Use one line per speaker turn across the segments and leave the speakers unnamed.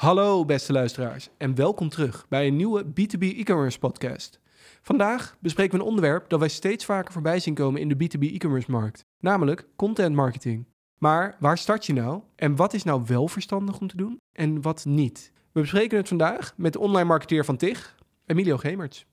Hallo beste luisteraars en welkom terug bij een nieuwe B2B e-commerce podcast. Vandaag bespreken we een onderwerp dat wij steeds vaker voorbij zien komen in de B2B e-commerce markt, namelijk content marketing. Maar waar start je nou en wat is nou wel verstandig om te doen en wat niet? We bespreken het vandaag met de online marketeer van TIG, Emilio Gemerts.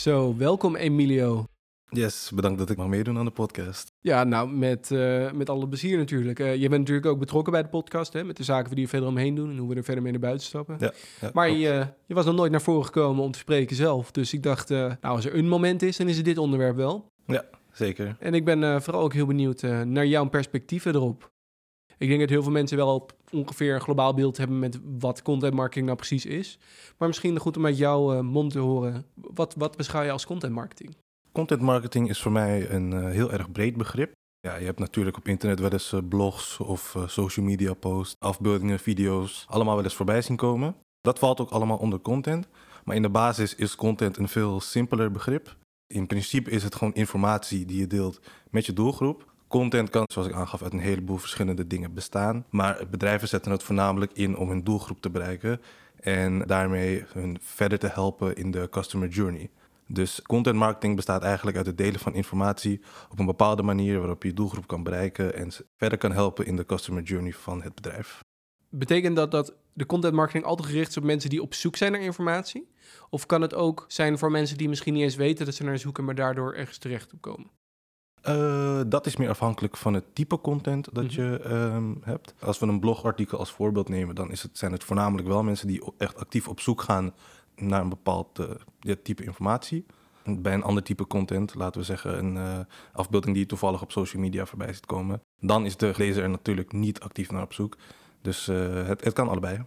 Zo, welkom Emilio.
Yes, bedankt dat ik mag meedoen aan de podcast.
Ja, nou, met, uh, met alle plezier natuurlijk. Uh, je bent natuurlijk ook betrokken bij de podcast, hè, met de zaken die we verder omheen doen en hoe we er verder mee naar buiten stappen.
Ja, ja
maar je, je, was nog nooit naar voren gekomen om te spreken zelf. Dus ik dacht, uh, nou, als er een moment is, dan is het dit onderwerp wel.
Ja, zeker.
En ik ben vooral ook heel benieuwd naar jouw perspectieven erop. Ik denk dat heel veel mensen wel op ongeveer een globaal beeld hebben met wat content marketing nou precies is. Maar misschien goed om uit jouw uh, mond te horen. Wat, wat beschouw je als content marketing?
Content marketing is voor mij een uh, heel erg breed begrip. Ja, je hebt natuurlijk op internet wel eens uh, blogs of social media posts, afbeeldingen, video's, allemaal wel eens voorbij zien komen. Dat valt ook allemaal onder content. Maar in de basis is content een veel simpeler begrip. In principe is het gewoon informatie die je deelt met je doelgroep. Content kan, zoals ik aangaf, uit een heleboel verschillende dingen bestaan. Maar bedrijven zetten het voornamelijk in om hun doelgroep te bereiken. En daarmee hun verder te helpen in de customer journey. Dus content marketing bestaat eigenlijk uit het delen van informatie op een bepaalde manier waarop je je doelgroep kan bereiken en verder kan helpen in de customer journey van het bedrijf.
Betekent dat dat de content marketing altijd gericht is op mensen die op zoek zijn naar informatie? Of kan het ook zijn voor mensen die misschien niet eens weten dat ze naar zoeken, maar daardoor ergens terecht komen?
Uh, dat is meer afhankelijk van het type content dat mhm. je um, hebt. Als we een blogartikel als voorbeeld nemen, dan is het, zijn het voornamelijk wel mensen die echt actief op zoek gaan naar een bepaald uh, type informatie. Bij een ander type content, laten we zeggen een uh, afbeelding die toevallig op social media voorbij ziet komen, dan is de lezer er natuurlijk niet actief naar op zoek. Dus het, het kan allebei.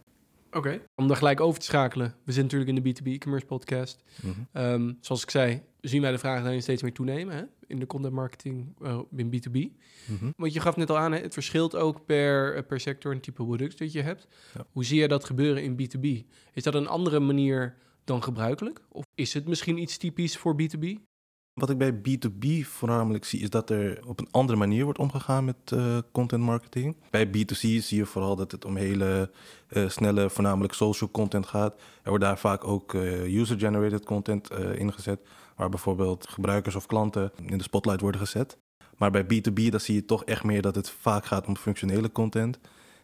Oké, om daar gelijk over te schakelen. We zitten natuurlijk in de B2B e-commerce podcast. Mm um, zoals ik zei, zien wij de vragen steeds meer toenemen hè? in de content marketing uh, in B2B. Mm -hmm. Want je gaf net al aan, hè? het verschilt ook per, eh, per sector en type product dat je hebt. Ja. Hoe zie je dat gebeuren in B2B? Is dat een andere manier dan gebruikelijk? Of is het misschien iets typisch voor B2B?
Wat ik bij B2B voornamelijk zie, is dat er op een andere manier wordt omgegaan met uh, content marketing. Bij B2C zie je vooral dat het om hele uh, snelle, voornamelijk social content gaat. Er wordt daar vaak ook uh, user-generated content ingezet, waar bijvoorbeeld gebruikers of klanten in de spotlight worden gezet. Maar bij B2B dan zie je toch echt meer dat het vaak gaat om functionele content.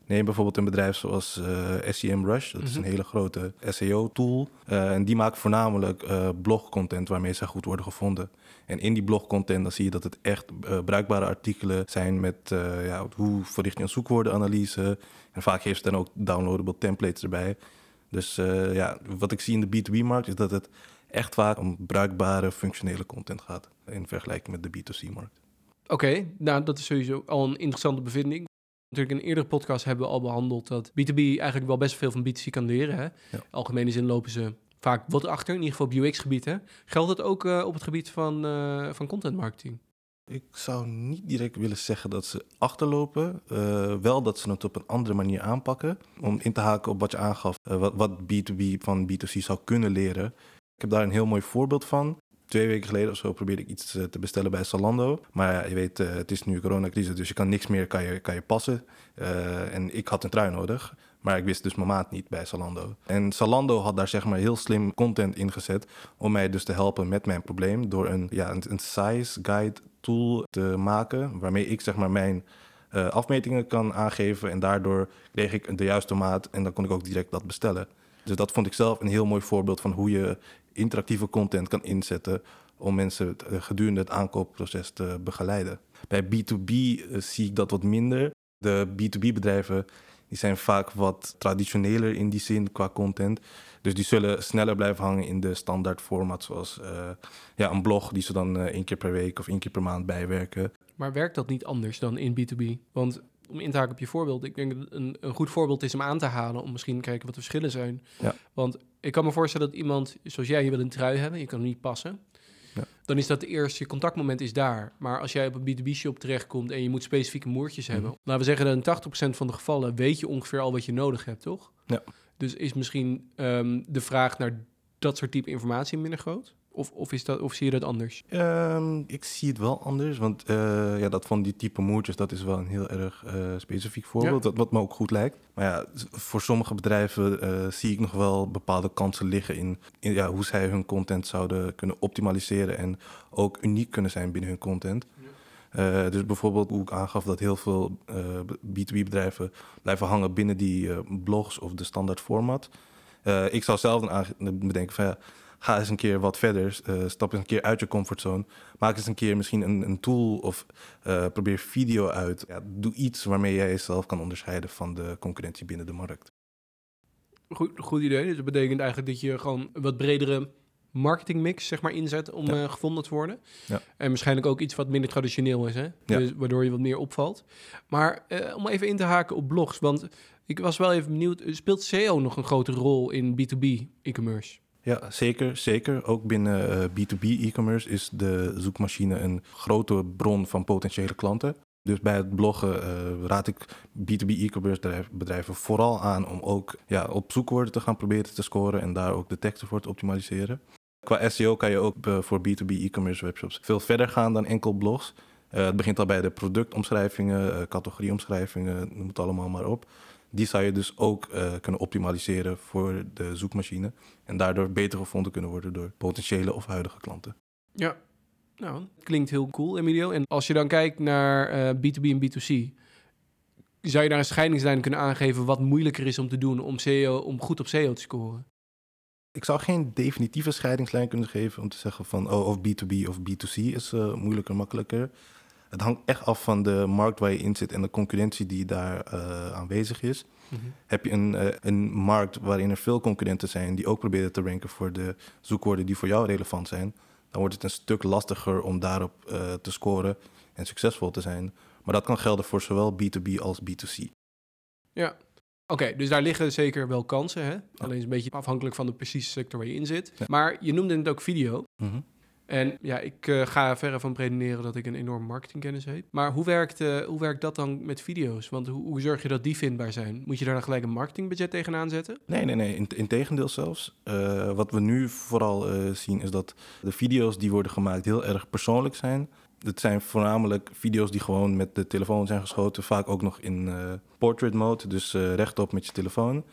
Neem bijvoorbeeld een bedrijf zoals uh, eh, SEM Rush. Dat is een mhm. hele grote SEO-tool. Uh, en die maakt voornamelijk uh, blogcontent waarmee zij goed worden gevonden. En in die blogcontent dan zie je dat het echt bruikbare artikelen zijn met ja, hoe verricht je een zoekwoordenanalyse. En vaak heeft het dan ook downloadable templates erbij. Dus ja, wat ik zie in de B2B-markt is dat het echt vaak om bruikbare, functionele content gaat. In vergelijking met de B2C-markt.
Oké, nou dat is sowieso al een interessante bevinding. Natuurlijk in een eerdere podcast hebben we al behandeld dat B2B eigenlijk wel best veel van B2C kan leren. Hè? Ja. Algemene zin lopen ze vaak wat achter, in ieder geval op UX-gebied. Geldt het ook uh, op het gebied van, uh, van content marketing?
Ik zou niet direct willen zeggen dat ze achterlopen. Uh, wel dat ze het op een andere manier aanpakken. Om in te haken op wat je aangaf, wat, wat B2B van B2C zou kunnen leren. Ik heb daar een heel mooi voorbeeld van twee weken geleden of zo probeerde ik iets eh, te bestellen bij Zalando. Maar ja, je weet, uh, het is nu coronacrisis, dus je kan niks meer kan je, kan je passen. Uh, en ik had een trui nodig, maar ik wist dus mijn maat niet bij Zalando. En Zalando had daar zeg maar heel slim content ingezet om mij dus te helpen met mijn probleem door een, ja, een, size guide tool te maken, waarmee ik zeg maar mijn afmetingen kan aangeven en daardoor kreeg ik de juiste maat en dan kon ik ook direct dat bestellen. Dus dat vond ik zelf een heel mooi voorbeeld van hoe je interactieve content kan inzetten om mensen eh, gedurende het aankoopproces te begeleiden. Bij B2B eh, zie ik dat wat minder. De B2B-bedrijven die zijn vaak wat traditioneler in die zin qua content. Dus die zullen sneller blijven hangen in de standaard format, zoals uh, ja, een blog die ze dan uh, één keer per week of één keer per maand bijwerken.
Maar werkt dat niet anders dan in B2B? Want om in te haken op je voorbeeld, ik denk dat een, een goed voorbeeld is om aan te halen, om misschien te kijken wat de verschillen zijn. Ja. Want ik kan me voorstellen dat iemand, zoals jij, je wil een trui hebben, je kan hem niet passen. Ja. Dan is dat de eerste, je contactmoment is daar. Maar als jij op een B2B-shop terechtkomt en je moet specifieke moertjes mm hebben, laten we zeggen dat in 80% van de gevallen weet je ongeveer al wat je nodig hebt, toch?
Ja.
Dus is misschien um, de vraag naar dat soort type informatie minder groot? Of, of, is dat, of zie je dat anders?
Um, ik zie het wel anders, want uh, ja, dat van die type moertjes, dat is wel een heel erg uh, specifiek voorbeeld, ja. dat, wat me ook goed lijkt. Maar ja, voor sommige bedrijven uh, zie ik nog wel bepaalde kansen liggen in, in ja, hoe zij hun content zouden kunnen optimaliseren en ook uniek kunnen zijn binnen hun content. Dus bijvoorbeeld hoe ik aangaf dat heel veel uh, B2B-bedrijven blijven hangen binnen die blogs of de standaard format. ik zou zelf dan bedenken van ja, ga eens een keer wat verder, stap eens een keer uit je comfortzone. Maak eens een keer misschien een, een tool of probeer video uit. Ja, doe iets waarmee jij jezelf kan onderscheiden van de concurrentie binnen de markt.
Goed, goed idee. Dus dat betekent eigenlijk dat je gewoon een wat bredere marketingmix zeg maar, inzet om ja. uh, gevonden te worden.
Ja.
En waarschijnlijk ook iets wat minder traditioneel is, hè? Dus, waardoor je wat meer opvalt. Maar om even in te haken op blogs, want ik was wel even benieuwd, speelt SEO nog een grote rol in B2B e-commerce?
Ja, zeker. zeker. Ook binnen uh, B2B e-commerce is de zoekmachine een grote bron van potentiële klanten. Dus bij het bloggen uh, raad ik B2B e-commerce bedrijven vooral aan om ook ja, op zoekwoorden te gaan proberen te scoren en daar ook de teksten voor te optimaliseren. Qua SEO kan je ook uh, voor B2B e-commerce webshops veel verder gaan dan enkel blogs. Het begint al bij de productomschrijvingen, categorieomschrijvingen, noem het allemaal maar op. Die zou je dus ook kunnen optimaliseren voor de zoekmachine en daardoor beter gevonden kunnen worden door potentiële of huidige klanten.
Ja, nou, klinkt heel cool, Emilio. En als je dan kijkt naar uh, B2B en B2C, zou je daar een scheidingslijn kunnen aangeven wat moeilijker is om te doen om, SEO, om goed op SEO te scoren?
Ik zou geen definitieve scheidingslijn kunnen geven om te zeggen van oh, of B2B of B2C is uh, moeilijker, makkelijker. Het hangt echt af van de markt waar je in zit en de concurrentie die daar uh, aanwezig is. Mm -hmm. Heb je een, uh, een markt waarin er veel concurrenten zijn die ook proberen te ranken voor de zoekwoorden die voor jou relevant zijn, dan wordt het een stuk lastiger om daarop uh, te scoren en succesvol te zijn. Maar dat kan gelden voor zowel B2B als B2C.
Ja, oké, okay, dus daar liggen zeker wel kansen. Hè? Alleen is een beetje afhankelijk van de precieze sector waar je in zit. Ja. Maar je noemde het ook video.
Mm -hmm.
En ja, ik uh, ga verre van predineren dat ik een enorme marketingkennis heb. Maar hoe werkt, uh, hoe werkt dat dan met video's? Want hoe, hoe, zorg je dat die vindbaar zijn? Moet je daar dan gelijk een marketingbudget tegenaan zetten?
Nee, nee, nee. In, in tegendeel zelfs. Uh, wat we nu vooral zien is dat de video's die worden gemaakt heel erg persoonlijk zijn. Het zijn voornamelijk video's die gewoon met de telefoon zijn geschoten. Vaak ook nog in portrait mode, dus rechtop met je telefoon.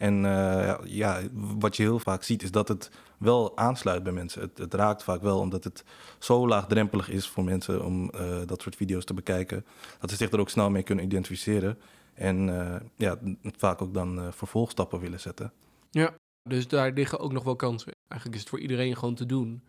En uh, ja, wat je heel vaak ziet is dat het wel aansluit bij mensen. Het, het, raakt vaak wel omdat het zo laagdrempelig is voor mensen om uh, dat soort video's te bekijken. Dat ze zich er ook snel mee kunnen identificeren. En uh, ja, vaak ook dan vervolgstappen willen zetten.
Ja, dus daar liggen ook nog wel kansen. Eigenlijk is het voor iedereen gewoon te doen.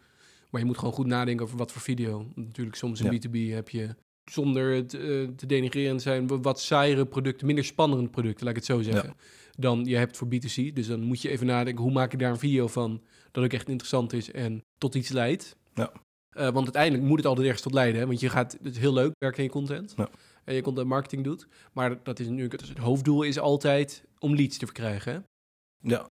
Maar je moet gewoon goed nadenken over wat voor video. Natuurlijk, soms in ja. B2B heb je zonder het uh, te denigreren zijn, wat saaiere producten, minder spannende producten, laat ik het zo zeggen, ja. dan je hebt voor B2C. Dus dan moet je even nadenken, hoe maak ik daar een video van dat ook echt interessant is en tot iets leidt.
Ja.
Uh, want uiteindelijk moet het altijd ergens tot leiden, hè? want je gaat het is heel leuk werken in je content
ja.
en je content marketing doet, maar dat is nu het hoofddoel is altijd om leads te verkrijgen. Hè?
Ja.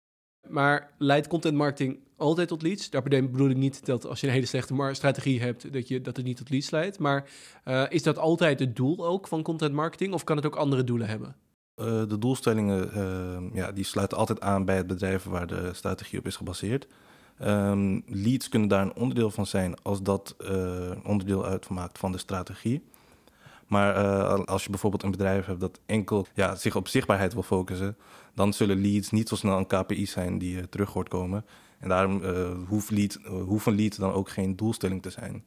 Maar leidt content marketing altijd tot leads? Daar bedoel ik niet dat als je een hele slechte strategie hebt, dat, je, dat het niet tot leads leidt. Maar uh, is dat altijd het doel ook van content marketing of kan het ook andere doelen hebben?
Uh, de doelstellingen uh, ja, die sluiten altijd aan bij het bedrijf waar de strategie op is gebaseerd. Um, leads kunnen daar een onderdeel van zijn als dat onderdeel uitmaakt van de strategie. Maar als je bijvoorbeeld een bedrijf hebt dat enkel ja, zich op zichtbaarheid wil focussen, dan zullen leads niet zo snel een KPI zijn die uh, terug hoort komen. En daarom uh, hoeft, lead, hoeft een lead dan ook geen doelstelling te zijn.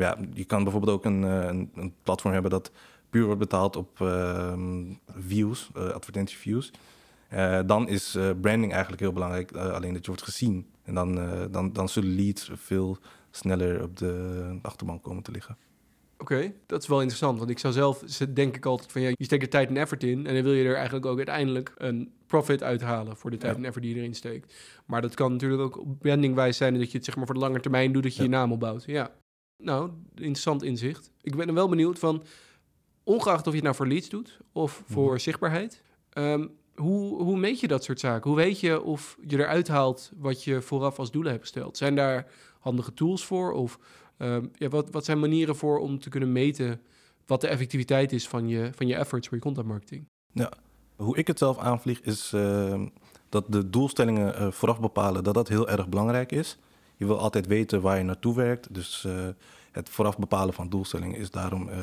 ja, je kan bijvoorbeeld ook een, een, een, platform hebben dat puur wordt betaald op ehm, views, advertentieviews. dan is branding eigenlijk heel belangrijk, alleen dat je wordt gezien. En dan, dan, dan zullen leads veel sneller op de achterbank komen te liggen.
Oké, okay, dat is wel interessant. Want ik zou zelf, denk ik altijd van ja, je steekt er tijd en effort in. En dan wil je er eigenlijk ook uiteindelijk een profit uithalen voor de tijd ja. en effort die je erin steekt. Maar dat kan natuurlijk ook op brandingwijs zijn dat je het zeg maar voor de lange termijn doet, dat je ja. je naam opbouwt. Ja. Nou, interessant inzicht. Ik ben er wel benieuwd van, ongeacht of je het nou voor leads doet of voor mm-hmm. zichtbaarheid. Um, hoe, hoe meet je dat soort zaken? Hoe weet je of je eruit haalt wat je vooraf als doelen hebt gesteld? Zijn daar handige tools voor? Of ja, wat, wat zijn manieren voor om te kunnen meten wat de effectiviteit is van je, van je efforts voor je content marketing?
Ja, hoe ik het zelf aanvlieg is uh, dat de doelstellingen uh, vooraf bepalen, dat dat heel erg belangrijk is. Je wil altijd weten waar je naartoe werkt. Dus uh, het vooraf bepalen van doelstellingen is daarom uh,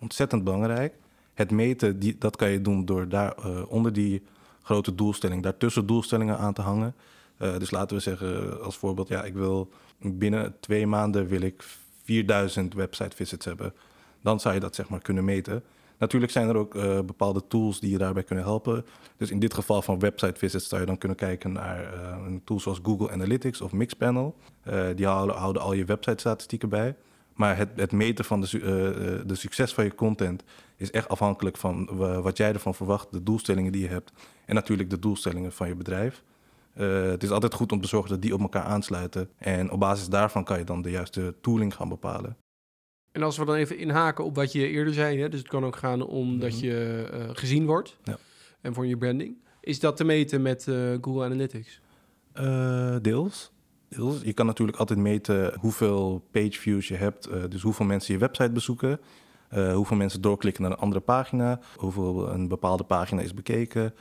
ontzettend belangrijk. Het meten, die, dat kan je doen door daar onder die grote doelstelling, daartussen doelstellingen aan te hangen. dus laten we zeggen als voorbeeld, ja, ik wil binnen twee maanden wil ik 4000 website visits hebben. Dan zou je dat zeg maar kunnen meten. Natuurlijk zijn er ook uh, bepaalde tools die je daarbij kunnen helpen. Dus in dit geval van website visits zou je dan kunnen kijken naar uh, een tool zoals Google Analytics of Mixpanel. Uh, die houden, houden, al je website statistieken bij. Maar het, het meten van de, de, succes van je content is echt afhankelijk van wat jij ervan verwacht, de doelstellingen die je hebt en natuurlijk de doelstellingen van je bedrijf. Het is altijd goed om te zorgen dat die op elkaar aansluiten. En op basis daarvan kan je dan de juiste tooling gaan bepalen.
En als we dan even inhaken op wat je eerder zei, hè, dus het kan ook gaan om dat mhm. je uh, gezien wordt ja. en voor je branding. Is dat te meten met uh, Google Analytics?
Deels. deels. Je kan natuurlijk altijd meten hoeveel page views je hebt, dus hoeveel mensen je website bezoeken, hoeveel mensen doorklikken naar een andere pagina, hoeveel een bepaalde pagina is bekeken.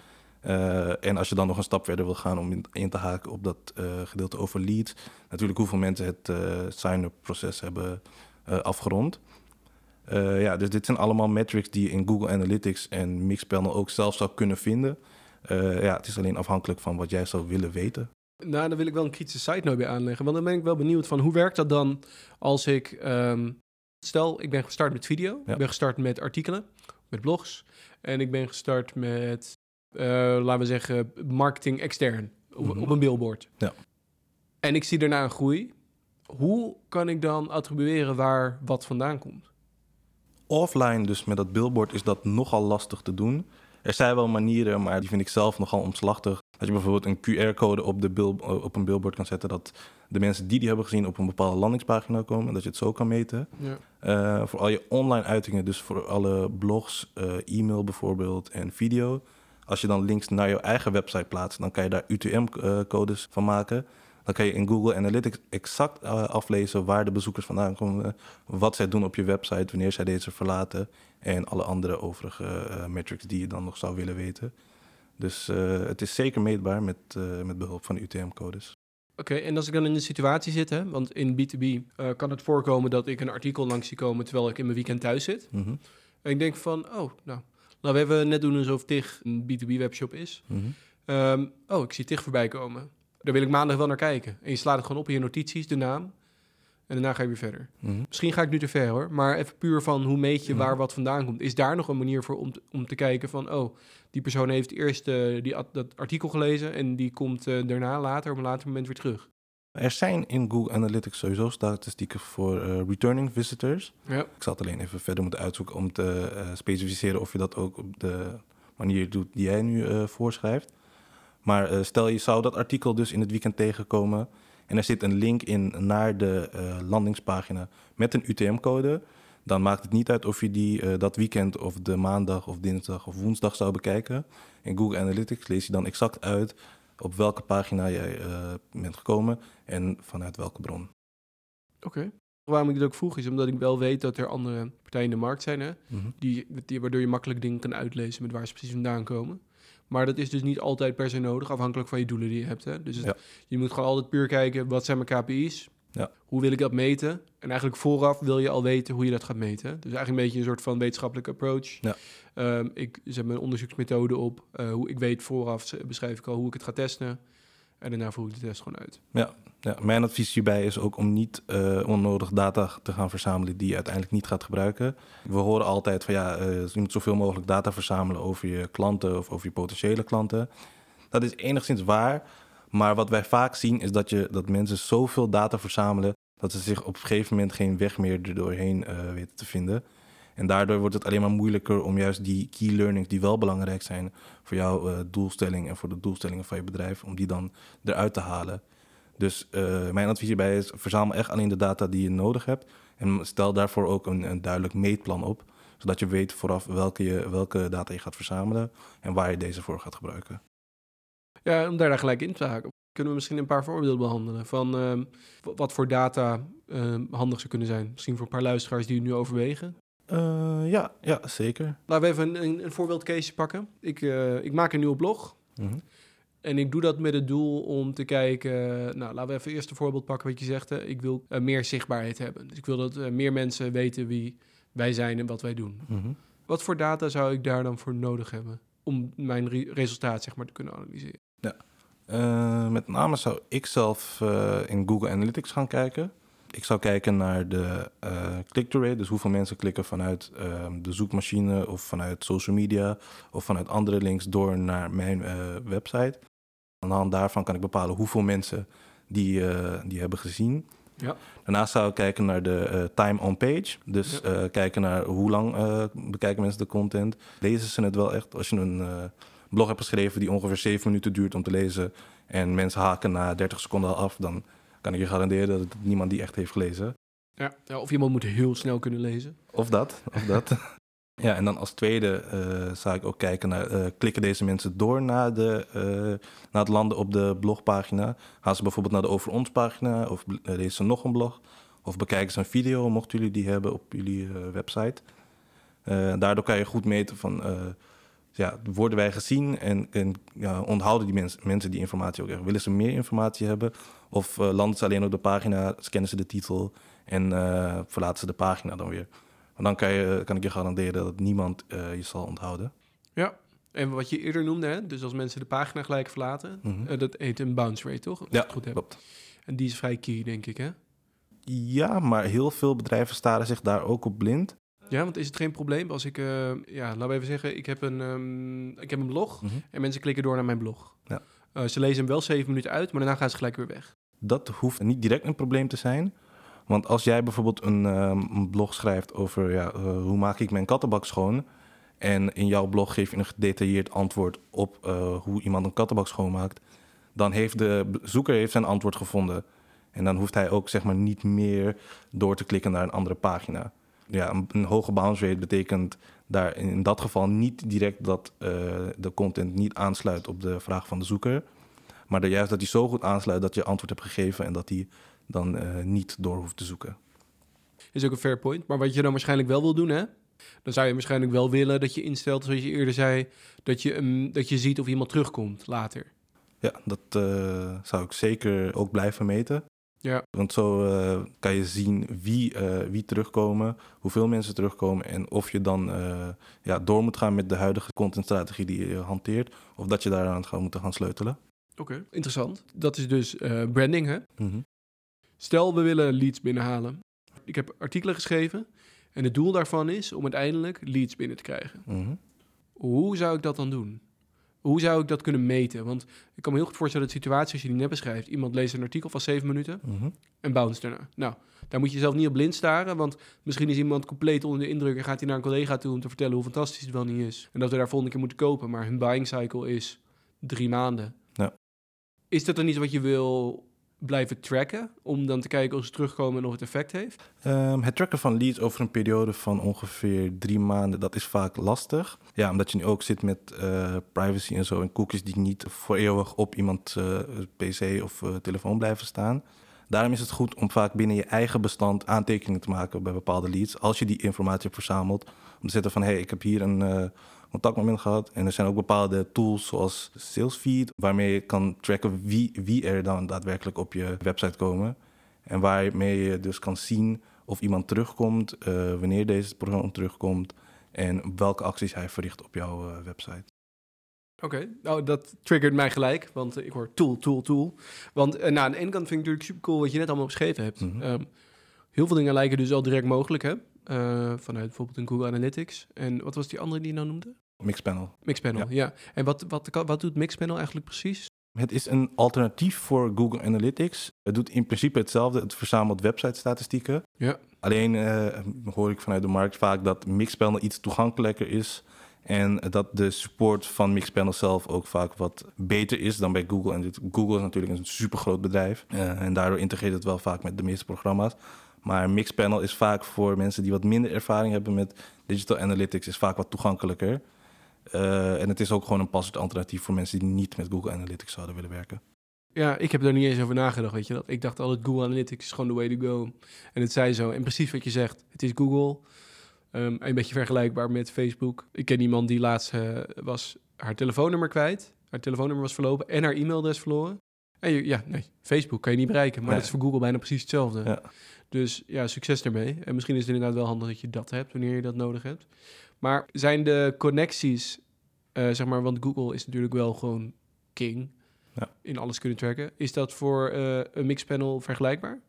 En als je dan nog een stap verder wil gaan om in, in te haken op dat gedeelte over leads, natuurlijk hoeveel mensen het sign-up proces hebben afgerond. Ja, dus dit zijn allemaal metrics die je in Google Analytics en Mixpanel ook zelf zou kunnen vinden. Ja, het is alleen afhankelijk van wat jij zou willen weten.
Nou, dan wil ik wel een kritische site note bij aanleggen. Want dan ben ik wel benieuwd van hoe werkt dat dan als ik... Um, stel, ik ben gestart met video. Ik ben gestart met artikelen, met blogs. En ik ben gestart met, laten we zeggen, marketing extern. Op, mhm. op een billboard. Ja. En ik zie daarna een groei hoe kan ik dan attribueren waar wat vandaan komt?
Offline, dus met dat billboard, is dat nogal lastig te doen. Er zijn wel manieren, maar die vind ik zelf nogal omslachtig. Dat je bijvoorbeeld een QR-code op, de bill, op een billboard kan zetten, dat de mensen die die hebben gezien op een bepaalde landingspagina komen, dat je het zo kan meten. Ja. Uh, voor al je online uitingen, dus voor alle blogs, uh, e-mail bijvoorbeeld en video. Als je dan links naar jouw eigen website plaatst, dan kan je daar UTM-codes eh, van maken. Dan kan je in Google Analytics exact uh, aflezen waar de bezoekers vandaan komen, wat zij doen op je website, wanneer zij deze verlaten en alle andere overige uh, metrics die je dan nog zou willen weten. Dus uh, het is zeker meetbaar met, met behulp van UTM-codes.
Oké, en als ik dan in de situatie zit, hè, want in B2B kan het voorkomen dat ik een artikel langs zie komen terwijl ik in mijn weekend thuis zit. Mm -hmm. En ik denk van, oh, nou, nou we hebben net doen alsof TIG een B2B-webshop is. Mm -hmm. um, oh, ik zie TIG voorbij komen daar wil ik maandag wel naar kijken. En je slaat het gewoon op in je notities, de naam. En daarna ga je weer verder. Mhm. Misschien ga ik nu te ver hoor. Maar even puur van hoe meet je mhm. waar wat vandaan komt. Is daar nog een manier voor om te, om te kijken van... oh, die persoon heeft eerst uh, die, dat artikel gelezen... en die komt uh, daarna later op een later moment weer terug.
Er zijn in Google Analytics sowieso statistieken voor uh, returning visitors. Ja. Ik zal het alleen even verder moeten uitzoeken om te specificeren... of je dat ook op de manier doet die jij nu voorschrijft. Maar stel je zou dat artikel dus in het weekend tegenkomen en er zit een link in naar de landingspagina met een UTM-code, dan maakt het niet uit of je die dat weekend of de maandag of dinsdag of woensdag zou bekijken. In Google Analytics lees je dan exact uit op welke pagina jij bent gekomen en vanuit welke bron.
Oké. Waarom ik dit ook vroeg is omdat ik wel weet dat er andere partijen in de markt zijn, hè? Mhm. die, die, waardoor je makkelijk dingen kan uitlezen met waar ze precies vandaan komen. Maar dat is dus niet altijd per se nodig, afhankelijk van je doelen die je hebt. Hè? Dus je moet gewoon altijd puur kijken, wat zijn mijn KPI's? Ja. Hoe wil ik dat meten? En eigenlijk vooraf wil je al weten hoe je dat gaat meten. Dus eigenlijk een beetje een soort van wetenschappelijke approach. Ja. Um, ik zet mijn onderzoeksmethode op. Uh, hoe, ik weet vooraf, beschrijf ik al hoe ik het ga testen. En daarna voer ik de test gewoon uit.
Ja, ja, mijn advies hierbij is ook om niet uh, onnodig data te gaan verzamelen die je uiteindelijk niet gaat gebruiken. We horen altijd van ja, uh, je moet zoveel mogelijk data verzamelen over je klanten of over je potentiële klanten. Dat is enigszins waar, maar wat wij vaak zien is dat, je, dat mensen zoveel data verzamelen dat ze zich op een gegeven moment geen weg meer er doorheen uh, weten te vinden. En daardoor wordt het alleen maar moeilijker om juist die key learnings die wel belangrijk zijn voor jouw uh, doelstelling en voor de doelstellingen van je bedrijf, om die dan eruit te halen. Dus uh, mijn advies hierbij is: verzamel echt alleen de data die je nodig hebt. En stel daarvoor ook een, een duidelijk meetplan op, zodat je weet vooraf welke, je, welke data je gaat verzamelen en waar je deze voor gaat gebruiken.
Ja, om daar gelijk in te haken. Kunnen we misschien een paar voorbeelden behandelen van uh, wat voor data uh, handig zou kunnen zijn? Misschien voor een paar luisteraars die het nu overwegen.
Uh, ja, ja, zeker.
Laten we even een, een, een voorbeeldcase pakken. Ik, uh, ik maak een nieuwe blog. Mm En ik doe dat met het doel om te kijken... Nou, laten we even eerst een voorbeeld pakken wat je zegt. Hè. Ik wil eh, meer zichtbaarheid hebben. Dus ik wil dat eh, meer mensen weten wie wij zijn en wat wij doen.
Mhm.
Wat voor data zou ik daar dan voor nodig hebben... om mijn re- resultaat zeg maar, te kunnen analyseren?
Eh, met name zou ik zelf eh, in Google Analytics gaan kijken. Ik zou kijken naar de eh click-through rate, dus hoeveel mensen klikken vanuit ehm, de zoekmachine of vanuit social media of vanuit andere links door naar mijn website. Aan de hand daarvan kan ik bepalen hoeveel mensen die, die hebben gezien.
Ja.
Daarnaast zou ik kijken naar de time on page. Dus
Ja.
kijken naar hoe lang bekijken mensen de content. Lezen ze het wel echt? Als je een blog hebt geschreven die ongeveer 7 minuten duurt om te lezen en mensen haken na 30 seconden al af, dan kan ik je garanderen dat het niemand die echt heeft gelezen.
Ja. ja, of iemand moet heel snel kunnen lezen.
Of dat, of dat. ja, en dan als tweede eh, zou ik ook kijken naar, eh, klikken deze mensen door naar, de, eh, naar het landen op de blogpagina? Gaan ze bijvoorbeeld naar de Over Ons pagina of lezen ze nog een blog? Of bekijken ze een video, mochten jullie die hebben op jullie website? Daardoor kan je goed meten van, ja, worden wij gezien en, en ja, onthouden die mensen, mensen die informatie ook echt? Willen ze meer informatie hebben? Of eh, landen ze alleen op de pagina, scannen ze de titel en eh, verlaten ze de pagina dan weer? Want dan kan, je, kan ik je garanderen dat niemand eh, je zal onthouden.
Ja. En wat je eerder noemde, hè? dus als mensen de pagina gelijk verlaten...
Mhm.
dat heet een bounce rate, toch? Als
Ja,
goed heb.
klopt.
En die is vrij key, denk ik, hè?
Ja, maar heel veel bedrijven staren zich daar ook op blind.
Ja, want is het geen probleem als ik, eh, ja, laten we even zeggen, ik heb een, ehm, ik heb een blog en mensen klikken door naar mijn blog.
Ja.
Eh, ze lezen hem wel zeven minuten uit, maar daarna gaan ze gelijk weer weg.
Dat hoeft niet direct een probleem te zijn. Want als jij bijvoorbeeld een, ehm, een blog schrijft over ja, eh, hoe maak ik mijn kattenbak schoon. En in jouw blog geef je een gedetailleerd antwoord op hoe iemand een kattenbak schoonmaakt. Dan heeft de bezoeker heeft zijn antwoord gevonden. En dan hoeft hij ook zeg maar, niet meer door te klikken naar een andere pagina. Ja, een, een hoge bounce rate betekent daar in dat geval niet direct dat eh, de content niet aansluit op de vraag van de zoeker. Maar dat juist dat hij zo goed aansluit dat je antwoord hebt gegeven en dat hij dan eh, niet door hoeft te zoeken.
Is ook een fair point. Maar wat je dan waarschijnlijk wel wil doen, hè? Dan zou je waarschijnlijk wel willen dat je instelt, zoals je eerder zei, dat je, um, dat je ziet of iemand terugkomt later.
Ja, dat eh, zou ik zeker ook blijven meten.
Ja.
Want zo eh, kan je zien wie, eh, wie terugkomen, hoeveel mensen terugkomen en of je dan eh, ja, door moet gaan met de huidige contentstrategie die je hanteert, of dat je daaraan gaat moeten gaan sleutelen.
Oké, interessant. Dat is dus branding, hè?
Mhm.
Stel, we willen leads binnenhalen. Ik heb artikelen geschreven en het doel daarvan is om uiteindelijk leads binnen te krijgen.
Mhm.
Hoe zou ik dat dan doen? Hoe zou ik dat kunnen meten? Want ik kan me heel goed voorstellen dat de situatie, als je die net beschrijft, iemand leest een artikel van zeven minuten
Mhm.
en bounce daarna. Nou, daar moet je zelf niet op blind staren, want misschien is iemand compleet onder de indruk en gaat hij naar een collega toe om te vertellen hoe fantastisch het wel niet is. En dat we daar volgende keer moeten kopen, maar hun buying cycle is drie maanden.
Ja.
Is dat dan iets wat je wil blijven tracken, om dan te kijken of ze terugkomen en of het effect heeft?
Ehm, het tracken van leads over een periode van ongeveer drie maanden, dat is vaak lastig. Ja, omdat je nu ook zit met eh, privacy en zo en cookies die niet voor eeuwig op iemand eh, pc of eh, telefoon blijven staan. Daarom is het goed om vaak binnen je eigen bestand aantekeningen te maken bij bepaalde leads. Als je die informatie hebt verzameld. Om te zetten van, hé, hey, ik heb hier een eh, contactmoment gehad. En er zijn ook bepaalde tools zoals Salesfeed, waarmee je kan tracken wie, wie er dan daadwerkelijk op je website komen. En waarmee je dus kan zien of iemand terugkomt, eh, wanneer deze persoon terugkomt en welke acties hij verricht op jouw eh, website.
Oké, nou dat triggert mij gelijk, want ik hoor tool, tool, tool. Want eh, nou, aan de ene kant vind ik natuurlijk super cool wat je net allemaal beschreven hebt.
Mhm.
Ehm, heel veel dingen lijken dus al direct mogelijk, hè? Vanuit bijvoorbeeld een Google Analytics. En wat was die andere die je nou noemde?
Mixpanel.
Mixpanel, ja.
Ja.
En wat, wat, wat doet Mixpanel eigenlijk precies?
Het is een alternatief voor Google Analytics. Het doet in principe hetzelfde. Het verzamelt website-statistieken.
Ja.
Alleen eh, hoor ik vanuit de markt vaak dat Mixpanel iets toegankelijker is. En dat de support van Mixpanel zelf ook vaak wat beter is dan bij Google. En Google is natuurlijk een supergroot bedrijf. eh, en daardoor integreert het wel vaak met de meeste programma's. Maar Mixpanel is vaak voor mensen die wat minder ervaring hebben met digital analytics, is vaak wat toegankelijker. Eh, en het is ook gewoon een passend alternatief voor mensen die niet met Google Analytics zouden willen werken.
Ja, ik heb daar niet eens over nagedacht, weet je dat? Ik dacht altijd Google Analytics is gewoon the way to go. En het zei zo. En precies wat je zegt. Het is Google. Ehm, een beetje vergelijkbaar met Facebook. Ik ken iemand die laatst eh, was haar telefoonnummer kwijt. haar telefoonnummer was verlopen en haar e-mailadres verloren. En je, ja, nee, Facebook kan je niet bereiken, maar
Nee.
dat is voor Google bijna precies hetzelfde.
Ja.
Dus ja, succes ermee. En misschien is het inderdaad wel handig dat je dat hebt wanneer je dat nodig hebt. Maar zijn de connecties, eh, zeg maar, want Google is natuurlijk wel gewoon king
Ja.
in alles kunnen tracken. Is dat voor eh, een mixpanel vergelijkbaar?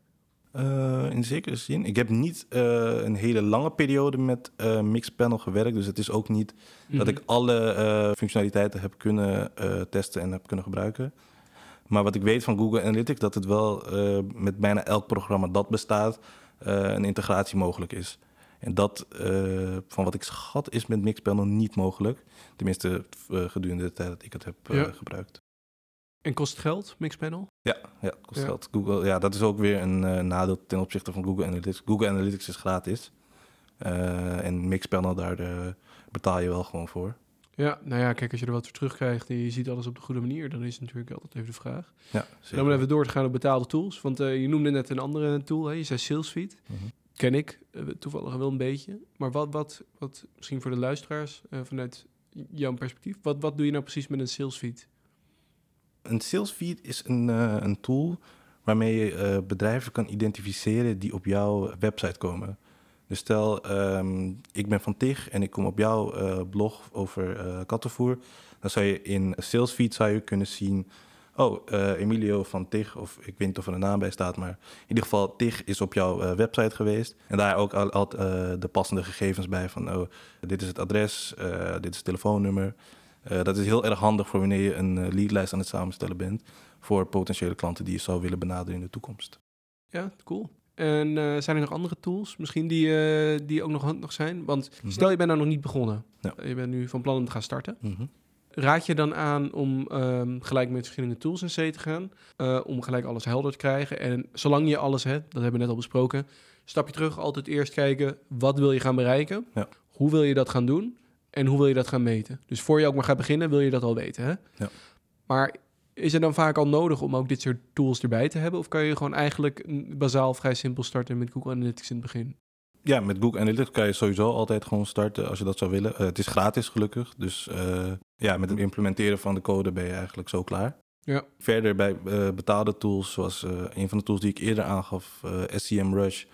Eh, in zekere zin. Ik heb niet een hele lange periode met Mixpanel gewerkt. Dus het is ook niet dat ik alle functionaliteiten heb kunnen testen en heb kunnen gebruiken. Maar wat ik weet van Google Analytics, dat het wel eh, met bijna elk programma dat bestaat, eh, een integratie mogelijk is. En dat, eh, van wat ik schat, is met Mixpanel niet mogelijk. Tenminste, gedurende de tijd dat ik het heb
Ja.
gebruikt.
En kost het geld, mixpanel?
Ja, ja kost
Ja.
geld. Google, ja, dat is ook weer een nadeel ten opzichte van Google Analytics. Google Analytics is gratis. En Mixpanel, daar betaal je wel gewoon voor.
Ja, nou ja, kijk, als je er wat voor terugkrijgt en je ziet alles op de goede manier, dan is het natuurlijk altijd even de vraag.
Ja,
Dan om even door te gaan op betaalde tools. Want eh, je noemde net een andere tool, hè? je zei SalesFeed.
Mhm.
Ken ik eh, toevallig wel een beetje. Maar wat, wat, wat misschien voor de luisteraars eh, vanuit jouw perspectief, wat, wat doe je nou precies met een SalesFeed?
Een salesfeed is een, een tool waarmee je bedrijven kan identificeren die op jouw website komen. Dus stel, ehm, ik ben van TIG en ik kom op jouw eh, blog over eh, kattenvoer. Dan zou je in salesfeed zou je kunnen zien... Oh, eh, Emilio van TIG, of ik weet niet of er een naam bij staat... maar in ieder geval TIG is op jouw website geweest. En daar ook al, de passende gegevens bij van... oh, dit is het adres, dit is het telefoonnummer... Dat is heel erg handig voor wanneer je een leadlijst aan het samenstellen bent voor potentiële klanten die je zou willen benaderen in de toekomst.
Ja, cool. En eh, zijn er nog andere tools misschien die, eh, die ook nog handig zijn? Want
Mhm.
stel je bent nou nog niet begonnen.
Ja.
Je bent nu van plan om te gaan starten. Raad je dan aan om ehm, gelijk met verschillende tools in C te gaan? eh, om gelijk alles helder te krijgen. En zolang je alles hebt, dat hebben we net al besproken, stap je terug, altijd eerst kijken, wat wil je gaan bereiken?
Ja.
Hoe wil je dat gaan doen? En hoe wil je dat gaan meten? Dus voor je ook maar gaat beginnen, wil je dat al weten. Hè?
Ja.
Maar is het dan vaak al nodig om ook dit soort tools erbij te hebben? Of kan je gewoon eigenlijk bazaal vrij simpel starten met Google Analytics in het begin?
Ja, met Google Analytics kan je sowieso altijd gewoon starten als je dat zou willen. Eh, het is gratis gelukkig, dus eh, ja, met het implementeren van de code ben je eigenlijk zo klaar.
Ja.
Verder bij eh, betaalde tools, zoals een van de tools die ik eerder aangaf, SCM Rush.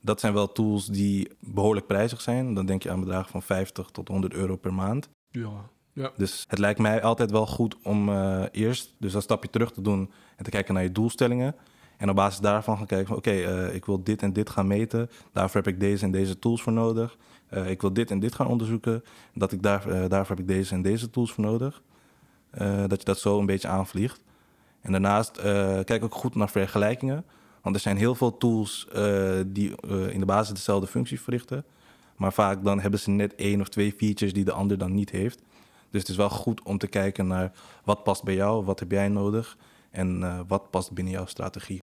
Dat zijn wel tools die behoorlijk prijzig zijn. Dan denk je aan bedragen van 50 tot 100 euro per maand.
Ja.
Dus het lijkt mij altijd wel goed om eh, eerst dus een stapje terug te doen en te kijken naar je doelstellingen. En op basis daarvan gaan kijken van oké, eh, ik wil dit en dit gaan meten. Daarvoor heb ik deze en deze tools voor nodig. Eh, ik wil dit en dit gaan onderzoeken. Dat ik daar, daarvoor heb ik deze en deze tools voor nodig. Dat je dat zo een beetje aanvliegt. En daarnaast kijk ook goed naar vergelijkingen. Want er zijn heel veel tools die in de basis dezelfde functie verrichten. Maar vaak dan hebben ze net één of twee features die de ander dan niet heeft. Dus het is wel goed om te kijken naar wat past bij jou, wat heb jij nodig en eh, wat past binnen jouw strategie.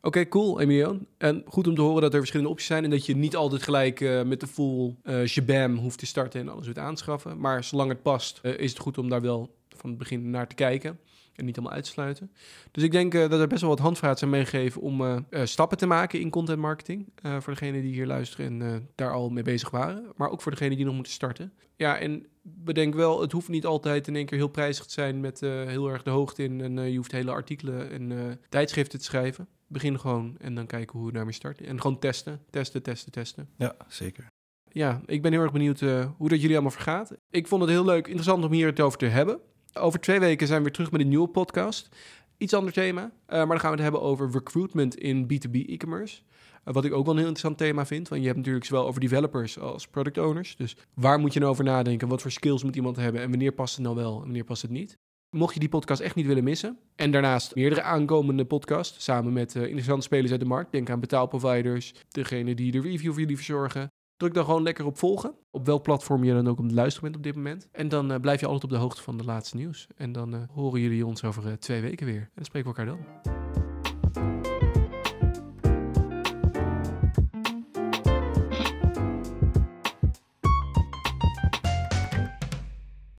Oké, cool, Emilio. En goed om te horen dat er verschillende opties zijn en dat je niet altijd gelijk eh, met de full shabam hoeft te starten en alles weer aanschaffen. Maar zolang het past, is het goed om daar wel van het begin naar te kijken en niet allemaal uit te sluiten. Dus ik denk eh, dat er best wel wat handvaart zijn meegegeven om eh, eh, stappen te maken in content marketing. voor degenen die hier luisteren en daar al mee bezig waren. Maar ook voor degenen die nog moeten starten. Ja, en bedenk wel, het hoeft niet altijd in één keer heel prijzig te zijn met heel erg de hoogte in. En je hoeft hele artikelen en tijdschriften te schrijven. Begin gewoon en dan kijken hoe we daarmee starten. En gewoon testen, testen, testen, testen.
Ja, zeker.
Ja, ik ben heel erg benieuwd hoe dat jullie allemaal vergaat. Ik vond het heel leuk, interessant om hier het over te hebben. Over twee weken zijn we weer terug met een nieuwe podcast. Iets ander thema, eh, maar dan gaan we het hebben over recruitment in B2B e-commerce. Eh, wat ik ook wel een heel interessant thema vind. Want je hebt natuurlijk zowel over developers als product owners. Dus waar moet je nou over nadenken? Wat voor skills moet iemand hebben? En wanneer past het nou wel en wanneer past het niet? Mocht je die podcast echt niet willen missen. En daarnaast meerdere aankomende podcasts. Samen met eh, interessante spelers uit de markt. Denk aan betaalproviders. Degene die de review voor jullie verzorgen. Druk dan gewoon lekker op volgen. Op welk platform je dan ook om te luisteren bent op dit moment. En dan eh, blijf je altijd op de hoogte van de laatste nieuws. En dan eh, horen jullie ons over eh, twee weken weer. En dan spreken we elkaar dan.